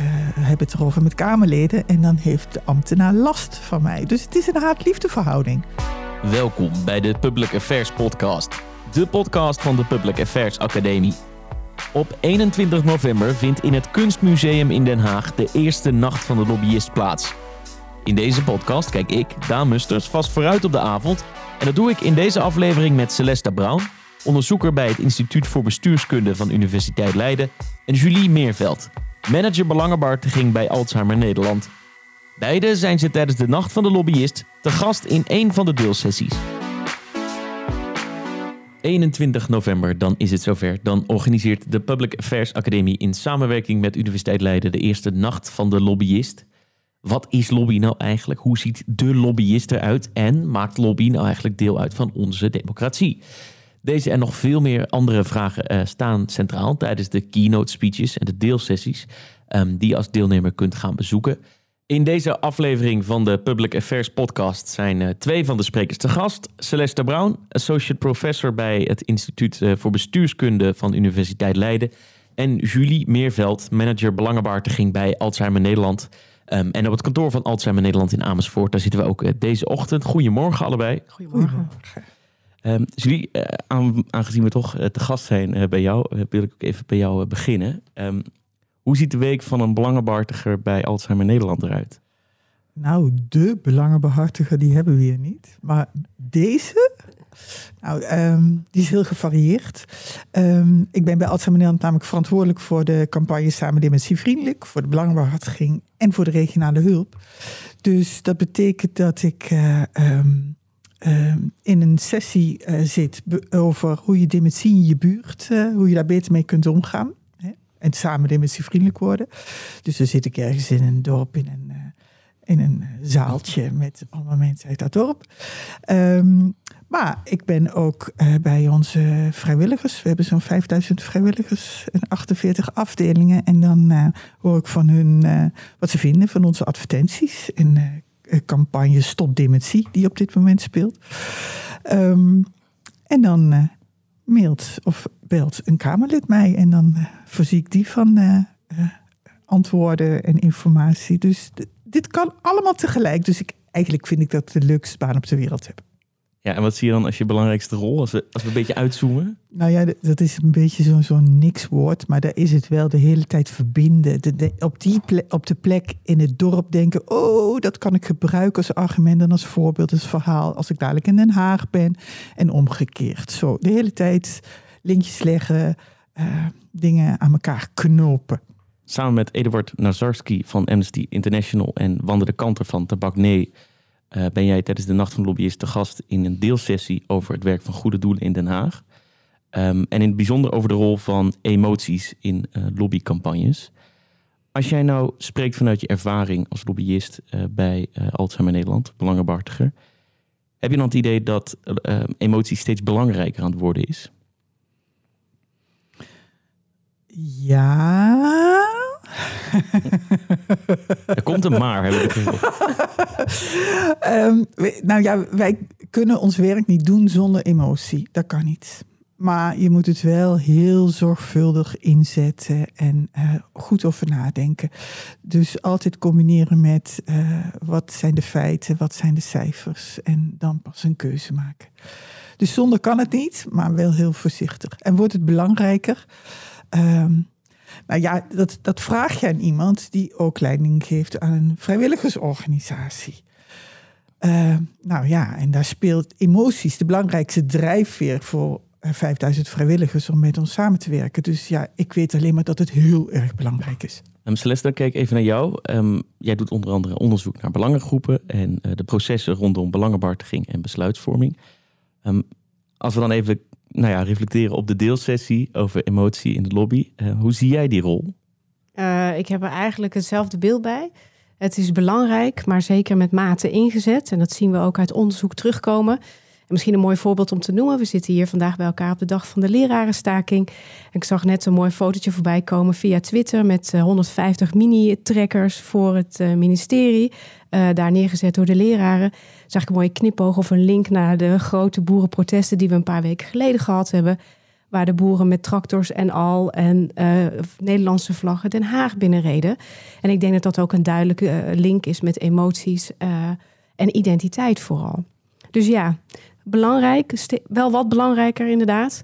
uh, heb het erover met Kamerleden en dan heeft de ambtenaar last van mij. Dus het is een haat-liefde verhouding. Welkom bij de Public Affairs Podcast, de podcast van de Public Affairs Academie. Op 21 november vindt in het Kunstmuseum in Den Haag de eerste Nacht van de Lobbyist plaats. In deze podcast kijk ik, Daan Musters, vast vooruit op de avond. En dat doe ik in deze aflevering met Celesta Brown, onderzoeker bij het Instituut voor Bestuurskunde van Universiteit Leiden, en Julie Meerveld, manager belangenbehartiging bij Alzheimer Nederland. Beide zijn ze tijdens de Nacht van de Lobbyist te gast in een van de deelsessies. 21 november, dan is het zover. Dan organiseert de Public Affairs Academie in samenwerking met Universiteit Leiden de eerste Nacht van de Lobbyist. Wat is lobby nou eigenlijk? Hoe ziet de lobbyist eruit? En maakt lobby nou eigenlijk deel uit van onze democratie? Deze en nog veel meer andere vragen uh, staan centraal tijdens de keynote speeches en de deelsessies um, die je als deelnemer kunt gaan bezoeken. In deze aflevering van de Public Affairs Podcast zijn uh, twee van de sprekers te gast. Celeste Brown, associate professor bij het Instituut uh, voor Bestuurskunde van Universiteit Leiden. En Julie Meerveld, manager belangenbehartiging bij Alzheimer Nederland. Um, en op het kantoor van Alzheimer Nederland in Amersfoort, daar zitten we ook uh, deze ochtend. Goedemorgen allebei. Goedemorgen. Um, Julie, aangezien we toch te gast zijn bij jou, wil ik ook even bij jou beginnen. Um, hoe ziet de week van een belangenbehartiger bij Alzheimer Nederland eruit? Nou, de belangenbehartiger, die hebben we hier niet. Maar deze, nou, um, die is heel gevarieerd. Ik ben bij Alzheimer Nederland namelijk verantwoordelijk voor de campagne Samen Dementievriendelijk, voor de belangenbehartiging en voor de regionale hulp. Dus dat betekent dat ik in een sessie uh, zit over hoe je dementie in je buurt, uh, hoe je daar beter mee kunt omgaan en samen dementievriendelijk worden. Dus dan zit ik ergens in een dorp, in een, uh, in een zaaltje met allemaal mensen uit dat dorp. Um, maar ik ben ook bij onze vrijwilligers. We hebben zo'n 5000 vrijwilligers en 48 afdelingen. En dan hoor ik van hun wat ze vinden van onze advertenties en campagne Stop Dementie, die op dit moment speelt. Um, en dan mailt of belt een Kamerlid mij en dan uh, voorzie ik die van antwoorden en informatie. Dus dit kan allemaal tegelijk. Dus ik, eigenlijk vind ik dat de leukste baan op de wereld heb. Ja, en wat zie je dan als je belangrijkste rol, als we, als we een beetje uitzoomen? Nou ja, dat is een beetje zo'n zo niks woord, maar daar is het wel de hele tijd verbinden. De, de, op, die plek, op de plek in het dorp denken, oh, dat kan ik gebruiken als argument en als voorbeeld, als verhaal, als ik dadelijk in Den Haag ben. En omgekeerd. Zo, de hele tijd linkjes leggen, uh, dingen aan elkaar knopen. Samen met Eduard Nazarski van Amnesty International en Wanda de Kanter van Tabak Nee uh, ben jij tijdens de Nacht van de Lobbyist te gast in een deelsessie over het werk van goede doelen in Den Haag. Um, en in het bijzonder over de rol van emoties in uh, lobbycampagnes. Als jij nou spreekt vanuit je ervaring als lobbyist uh, bij Alzheimer Nederland, belangenbehartiger, heb je dan het idee dat emotie steeds belangrijker aan het worden is? Ja. er komt een maar, heb ik um, nou ja, wij kunnen ons werk niet doen zonder emotie. Dat kan niet. Maar je moet het wel heel zorgvuldig inzetten en uh, goed over nadenken. Dus altijd combineren met uh, wat zijn de feiten, wat zijn de cijfers en dan pas een keuze maken. Dus zonder kan het niet, maar wel heel voorzichtig. En wordt het belangrijker? Um, nou ja, dat, dat vraag je aan iemand die ook leiding geeft aan een vrijwilligersorganisatie. Uh, nou ja, en daar speelt emoties de belangrijkste drijfveer voor 5000 vrijwilligers om met ons samen te werken. Dus ja, ik weet alleen maar dat het heel erg belangrijk is. Um, Celeste, dan kijk even naar jou. Um, jij doet onder andere onderzoek naar belangengroepen en uh, de processen rondom belangenbehartiging en besluitvorming. Um, als we dan even nou ja, reflecteren op de deelsessie over emotie in de lobby. Uh, hoe zie jij die rol? Uh, ik heb er eigenlijk hetzelfde beeld bij. Het is belangrijk, maar zeker met mate ingezet. En dat zien we ook uit onderzoek terugkomen. En misschien een mooi voorbeeld om te noemen. We zitten hier vandaag bij elkaar op de dag van de lerarenstaking. En ik zag net een mooi fotootje voorbij komen via Twitter met 150 mini-trekkers voor het ministerie. Uh, daar neergezet door de leraren. Zag ik een mooie knipoog of een link naar de grote boerenprotesten die we een paar weken geleden gehad hebben. waar de boeren met tractors en al en Nederlandse vlaggen Den Haag binnenreden. En ik denk dat dat ook een duidelijke eh, link is met emoties en identiteit vooral. Dus ja, belangrijk, wel wat belangrijker inderdaad.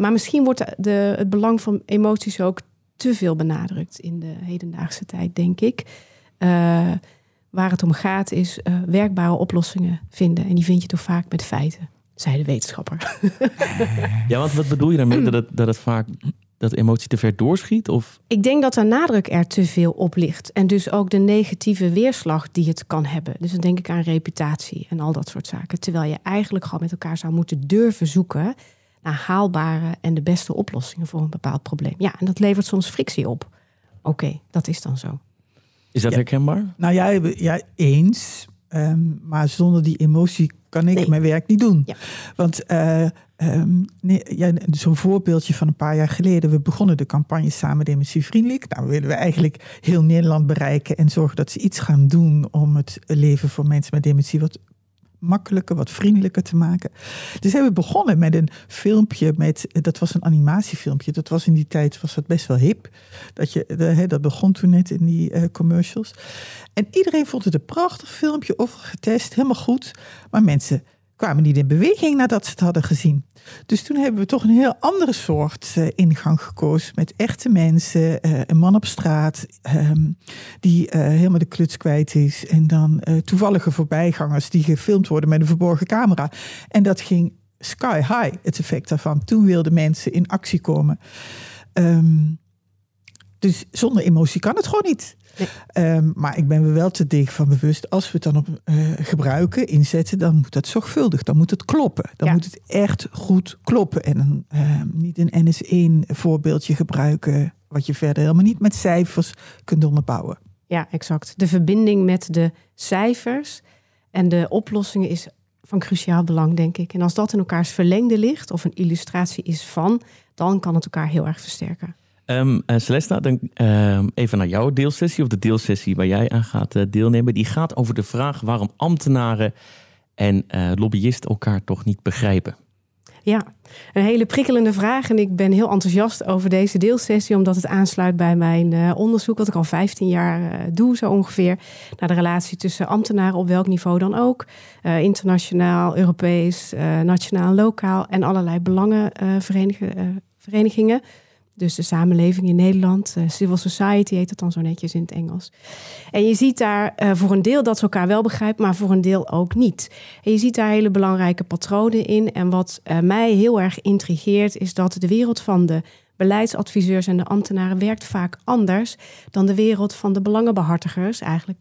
maar misschien wordt de, het belang van emoties ook te veel benadrukt in de hedendaagse tijd, denk ik. waar het om gaat is werkbare oplossingen vinden. En die vind je toch vaak met feiten zei de wetenschapper. ja, want wat bedoel je daarmee? Dat dat het vaak dat emotie te ver doorschiet? Of? Ik denk dat de nadruk er te veel op ligt. En dus ook de negatieve weerslag die het kan hebben. Dus dan denk ik aan reputatie en al dat soort zaken. Terwijl je eigenlijk gewoon met elkaar zou moeten durven zoeken naar haalbare en de beste oplossingen voor een bepaald probleem. Ja, en dat levert soms frictie op. Oké, dat is dan zo. Is dat herkenbaar? Nou ja, ja eens. Um, maar zonder die emotie kan ik mijn werk niet doen. Ja. Want uh, um, nee, ja, zo'n voorbeeldje van een paar jaar geleden. We begonnen de campagne Samen Dementievriendelijk. Nou willen we eigenlijk heel Nederland bereiken en zorgen dat ze iets gaan doen om het leven voor mensen met dementie wat makkelijker, wat vriendelijker te maken. Dus hebben we begonnen met een filmpje met, dat was een animatiefilmpje. Dat was in die tijd was dat best wel hip. Dat, je, dat begon toen net in die uh, commercials. En iedereen vond het een prachtig filmpje, of getest, helemaal goed. Maar mensen kwamen niet in beweging nadat ze het hadden gezien. Dus toen hebben we toch een heel andere soort uh, ingang gekozen. Met echte mensen, uh, een man op straat um, die uh, helemaal de kluts kwijt is. En dan toevallige voorbijgangers die gefilmd worden met een verborgen camera. En dat ging sky high, het effect daarvan. Toen wilden mensen in actie komen. Um, dus zonder emotie kan het gewoon niet. Ehm, maar ik ben me wel te dicht van bewust. Als we het dan op uh, gebruiken, inzetten, dan moet dat zorgvuldig. Dan moet het kloppen. Dan moet het echt goed kloppen. En dan uh, niet een NS1 voorbeeldje gebruiken. Wat je verder helemaal niet met cijfers kunt onderbouwen. Ja, exact. De verbinding met de cijfers en de oplossingen is van cruciaal belang, denk ik. En als dat in elkaars verlengde ligt, of een illustratie is van, dan kan het elkaar heel erg versterken. Um, Celesta, dan um, even naar jouw deelsessie, of de deelsessie waar jij aan gaat uh, deelnemen. Die gaat over de vraag waarom ambtenaren en uh, lobbyisten elkaar toch niet begrijpen. Ja, een hele prikkelende vraag. En ik ben heel enthousiast over deze deelsessie, omdat het aansluit bij mijn onderzoek, wat ik al 15 jaar doe, zo ongeveer. Naar de relatie tussen ambtenaren op welk niveau dan ook. internationaal, Europees, nationaal, lokaal en allerlei belangenverenigingen dus de samenleving in Nederland, uh, civil society heet het dan zo netjes in het Engels. En je ziet daar uh, voor een deel dat ze elkaar wel begrijpen, maar voor een deel ook niet. En je ziet daar hele belangrijke patronen in. En wat uh, mij heel erg intrigeert, is dat de wereld van de beleidsadviseurs en de ambtenaren werkt vaak anders dan de wereld van de belangenbehartigers eigenlijk.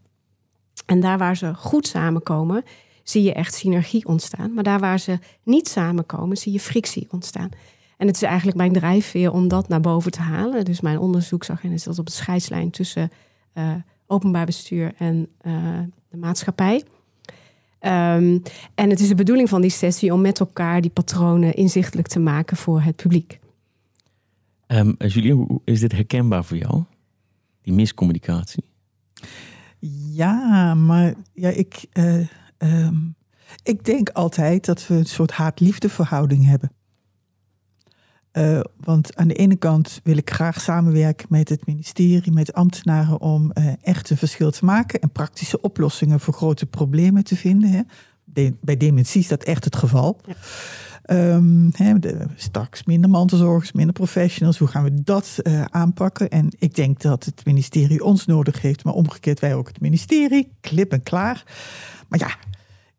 En daar waar ze goed samenkomen, zie je echt synergie ontstaan. Maar daar waar ze niet samenkomen, zie je frictie ontstaan. En het is eigenlijk mijn drijfveer om dat naar boven te halen. Dus mijn onderzoeksagenda is dat op de scheidslijn tussen uh, openbaar bestuur en uh, de maatschappij. Um, en het is de bedoeling van die sessie om met elkaar die patronen inzichtelijk te maken voor het publiek. Um, Julie, hoe is dit herkenbaar voor jou? Die miscommunicatie? Ja, maar ja, ik, uh, um, ik denk altijd dat we een soort haat-liefde verhouding hebben. Uh, want aan de ene kant wil ik graag samenwerken met het ministerie, met ambtenaren om uh, echt een verschil te maken en praktische oplossingen voor grote problemen te vinden. Hè. De, bij dementie is dat echt het geval. Ja. Um, de, straks minder mantelzorgers, minder professionals. Hoe gaan we dat uh, aanpakken? En ik denk dat het ministerie ons nodig heeft, maar omgekeerd wij ook het ministerie. Klip en klaar. Maar ja,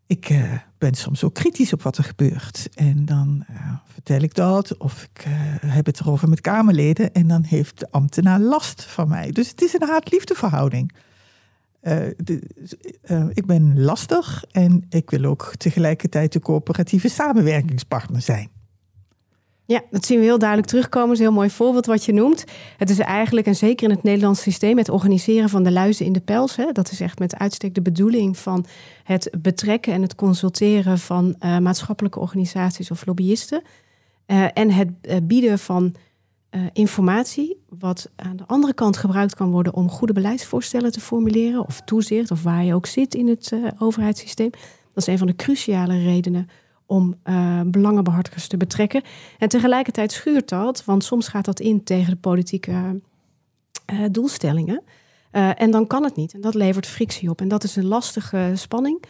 ik uh, ben soms ook kritisch op wat er gebeurt. En dan uh, vertel ik dat, of ik uh, heb het erover met Kamerleden. En dan heeft de ambtenaar last van mij. Dus het is een haat-liefde verhouding. ik ben lastig en ik wil ook tegelijkertijd de coöperatieve samenwerkingspartner zijn. Ja, dat zien we heel duidelijk terugkomen. Dat is een heel mooi voorbeeld wat je noemt. Het is eigenlijk, en zeker in het Nederlands systeem, het organiseren van de luizen in de pels. Hè, dat is echt met uitstek de bedoeling van het betrekken en het consulteren van uh, maatschappelijke organisaties of lobbyisten. Uh, en het uh, bieden van informatie, wat aan de andere kant gebruikt kan worden om goede beleidsvoorstellen te formuleren, of toezicht, of waar je ook zit in het overheidssysteem. Dat is een van de cruciale redenen om uh, belangenbehartigers te betrekken. En tegelijkertijd schuurt dat, want soms gaat dat in tegen de politieke uh, doelstellingen. Uh, en dan kan het niet. En dat levert frictie op. En dat is een lastige spanning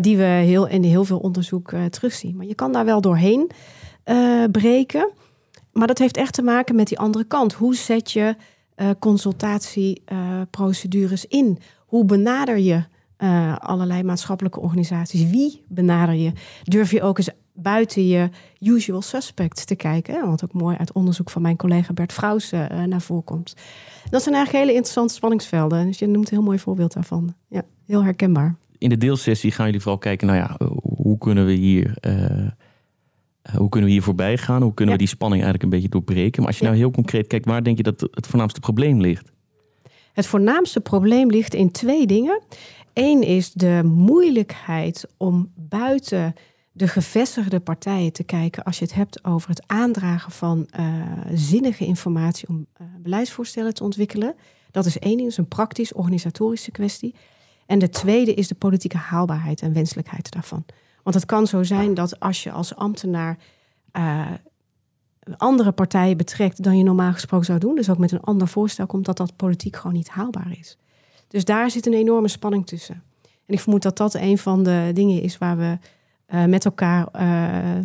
die we heel, in heel veel onderzoek terugzien. Maar je kan daar wel doorheen breken. Maar dat heeft echt te maken met die andere kant. Hoe zet je consultatieprocedures in? Hoe benader je uh, allerlei maatschappelijke organisaties. Wie benader je? Durf je ook eens buiten je usual suspects te kijken? Wat ook mooi uit onderzoek van mijn collega Bert Vrouws uh, naar voren komt. Dat zijn eigenlijk hele interessante spanningsvelden. Dus je noemt een heel mooi voorbeeld daarvan. Ja, heel herkenbaar. In de deelsessie gaan jullie vooral kijken, nou ja, hoe kunnen we hier... Uh, hoe kunnen we hier voorbij gaan? Hoe kunnen we die spanning eigenlijk een beetje doorbreken? Maar als je nou heel concreet kijkt, waar denk je dat het voornaamste probleem ligt? Het voornaamste probleem ligt in twee dingen. Eén is de moeilijkheid om buiten de gevestigde partijen te kijken als je het hebt over het aandragen van uh, zinnige informatie om uh, beleidsvoorstellen te ontwikkelen. Dat is één ding, is een praktisch organisatorische kwestie. En de tweede is de politieke haalbaarheid en wenselijkheid daarvan. Want het kan zo zijn dat als je als ambtenaar uh, andere partijen betrekt dan je normaal gesproken zou doen, dus ook met een ander voorstel komt, dat dat politiek gewoon niet haalbaar is. Dus daar zit een enorme spanning tussen. En ik vermoed dat dat een van de dingen is waar we uh, met elkaar uh,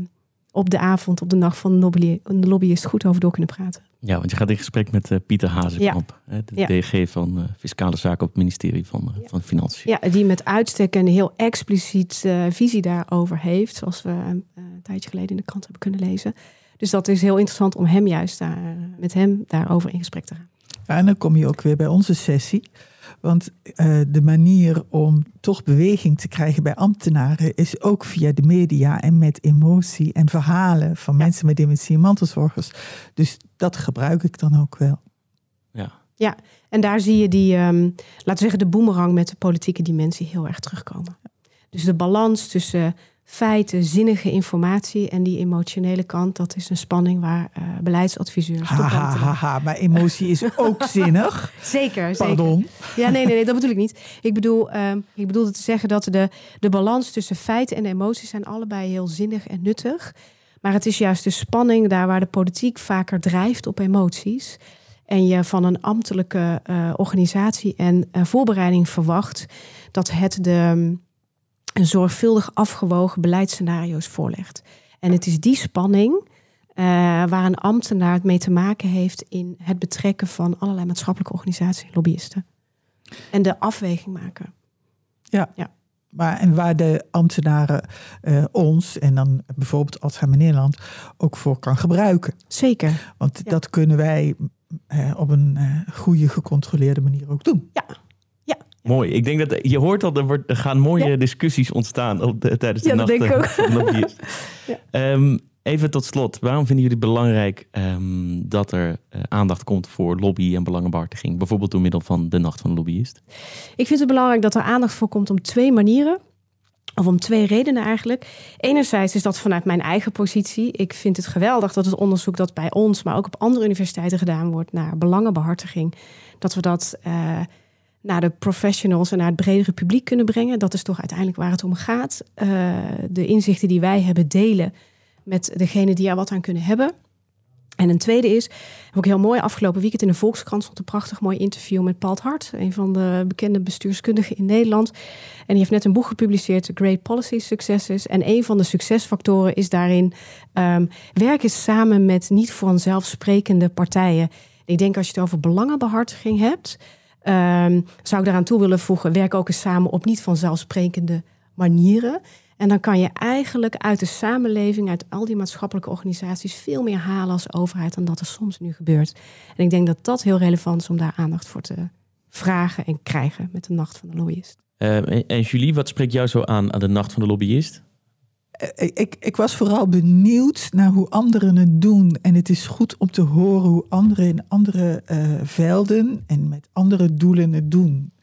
op de avond, op de nacht van de, lobby, de lobbyist goed over door kunnen praten. Ja, want je gaat in gesprek met uh, Pieter Hazekamp, ja. de ja. DG van Fiscale Zaken op het ministerie van, ja. van Financiën. Ja, die met uitstek een heel expliciet visie daarover heeft, zoals we een tijdje geleden in de krant hebben kunnen lezen. Dus dat is heel interessant om hem juist daar, met hem daarover in gesprek te gaan. Ja, en dan kom je ook weer bij onze sessie. Want uh, de manier om toch beweging te krijgen bij ambtenaren is ook via de media en met emotie en verhalen van ja. mensen met dementie en mantelzorgers. Dus dat gebruik ik dan ook wel. Ja, ja en daar zie je die, um, laten we zeggen, de boemerang met de politieke dimensie heel erg terugkomen. Dus de balans tussen feiten, zinnige informatie en die emotionele kant, dat is een spanning waar uh, beleidsadviseurs. Ha, ha, ha, ha, maar emotie is ook zinnig. Zeker, Pardon. Zeker. Ja, nee, nee, nee, dat bedoel ik niet. Ik bedoel, uh, ik bedoel te zeggen dat de, de balans tussen feiten en emoties zijn allebei heel zinnig en nuttig. Maar het is juist de spanning daar waar de politiek vaker drijft op emoties. En je van een ambtelijke uh, organisatie en voorbereiding verwacht dat het de een zorgvuldig afgewogen beleidsscenario's voorlegt. En het is die spanning uh, waar een ambtenaar het mee te maken heeft in het betrekken van allerlei maatschappelijke organisaties, lobbyisten. En de afweging maken. Ja. ja. Maar en waar de ambtenaren uh, ons en dan bijvoorbeeld Alzheimer Nederland ook voor kan gebruiken. Zeker. Want dat kunnen wij uh, op een goede, gecontroleerde manier ook doen. Ja, Mooi. Ik denk dat je hoort al, er, wordt, er gaan mooie ja. discussies ontstaan op de, tijdens de ja, nacht. Dat denk ik ook. ja. um, even tot slot. Waarom vinden jullie het belangrijk um, dat er uh, aandacht komt voor lobby en belangenbehartiging? Bijvoorbeeld door middel van de Nacht van de Lobbyist. Ik vind het belangrijk dat er aandacht voor komt om twee manieren. Of om twee redenen eigenlijk. Enerzijds is dat vanuit mijn eigen positie. Ik vind het geweldig dat het onderzoek dat bij ons, maar ook op andere universiteiten gedaan wordt naar belangenbehartiging, dat we dat uh, naar de professionals en naar het bredere publiek kunnen brengen. Dat is toch uiteindelijk waar het om gaat. Uh, de inzichten die wij hebben delen met degene die er wat aan kunnen hebben. En een tweede is, heb ik heel mooi afgelopen weekend in de Volkskrant stond een prachtig mooi interview met Paul Hart, een van de bekende bestuurskundigen in Nederland. En die heeft net een boek gepubliceerd, Great Policy Successes. En een van de succesfactoren is daarin um, werken samen met niet vanzelfsprekende partijen. Ik denk als je het over belangenbehartiging hebt, Um, zou ik daaraan toe willen voegen, werk ook eens samen op niet vanzelfsprekende manieren. En dan kan je eigenlijk uit de samenleving, uit al die maatschappelijke organisaties, veel meer halen als overheid dan dat er soms nu gebeurt. En ik denk dat dat heel relevant is om daar aandacht voor te vragen en krijgen met de Nacht van de Lobbyist. Uh, en Julie, wat spreekt jou zo aan aan de Nacht van de Lobbyist? Eh, ik, ik, was vooral benieuwd naar hoe anderen het doen. En het is goed om te horen hoe anderen in andere uh, velden en met andere doelen het doen.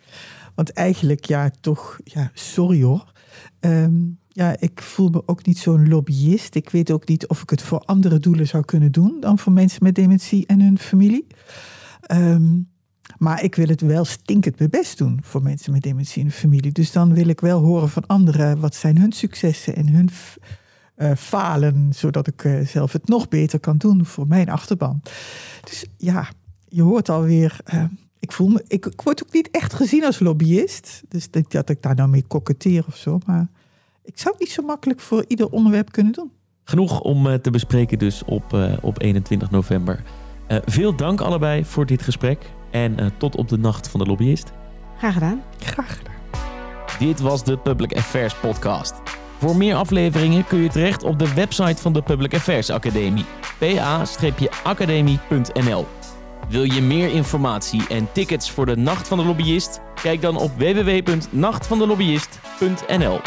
Want eigenlijk, ja, toch, ja, sorry hoor. Um, ja, ik voel me ook niet zo'n lobbyist. Ik weet ook niet of ik het voor andere doelen zou kunnen doen dan voor mensen met dementie en hun familie. Um, maar ik wil het wel stinkend mijn best doen voor mensen met dementie in de familie. Dus dan wil ik wel horen van anderen wat zijn hun successen en hun eh, falen, zodat ik eh, zelf het nog beter kan doen voor mijn achterban. Dus ja, je hoort alweer. eh ik voel me, ik, word ook niet echt gezien als lobbyist. Dus dat ik daar nou mee koketteer of zo. Maar ik zou het niet zo makkelijk voor ieder onderwerp kunnen doen. Genoeg om te bespreken dus op, op 21 november. Veel dank allebei voor dit gesprek. En eh, tot op de nacht van de lobbyist. Graag gedaan. Graag gedaan. Dit was de Public Affairs Podcast. Voor meer afleveringen kun je terecht op de website van de Public Affairs Academie. pa-academie.nl Wil je meer informatie en tickets voor de Nacht van de Lobbyist? Kijk dan op www.nachtvandelobbyist.nl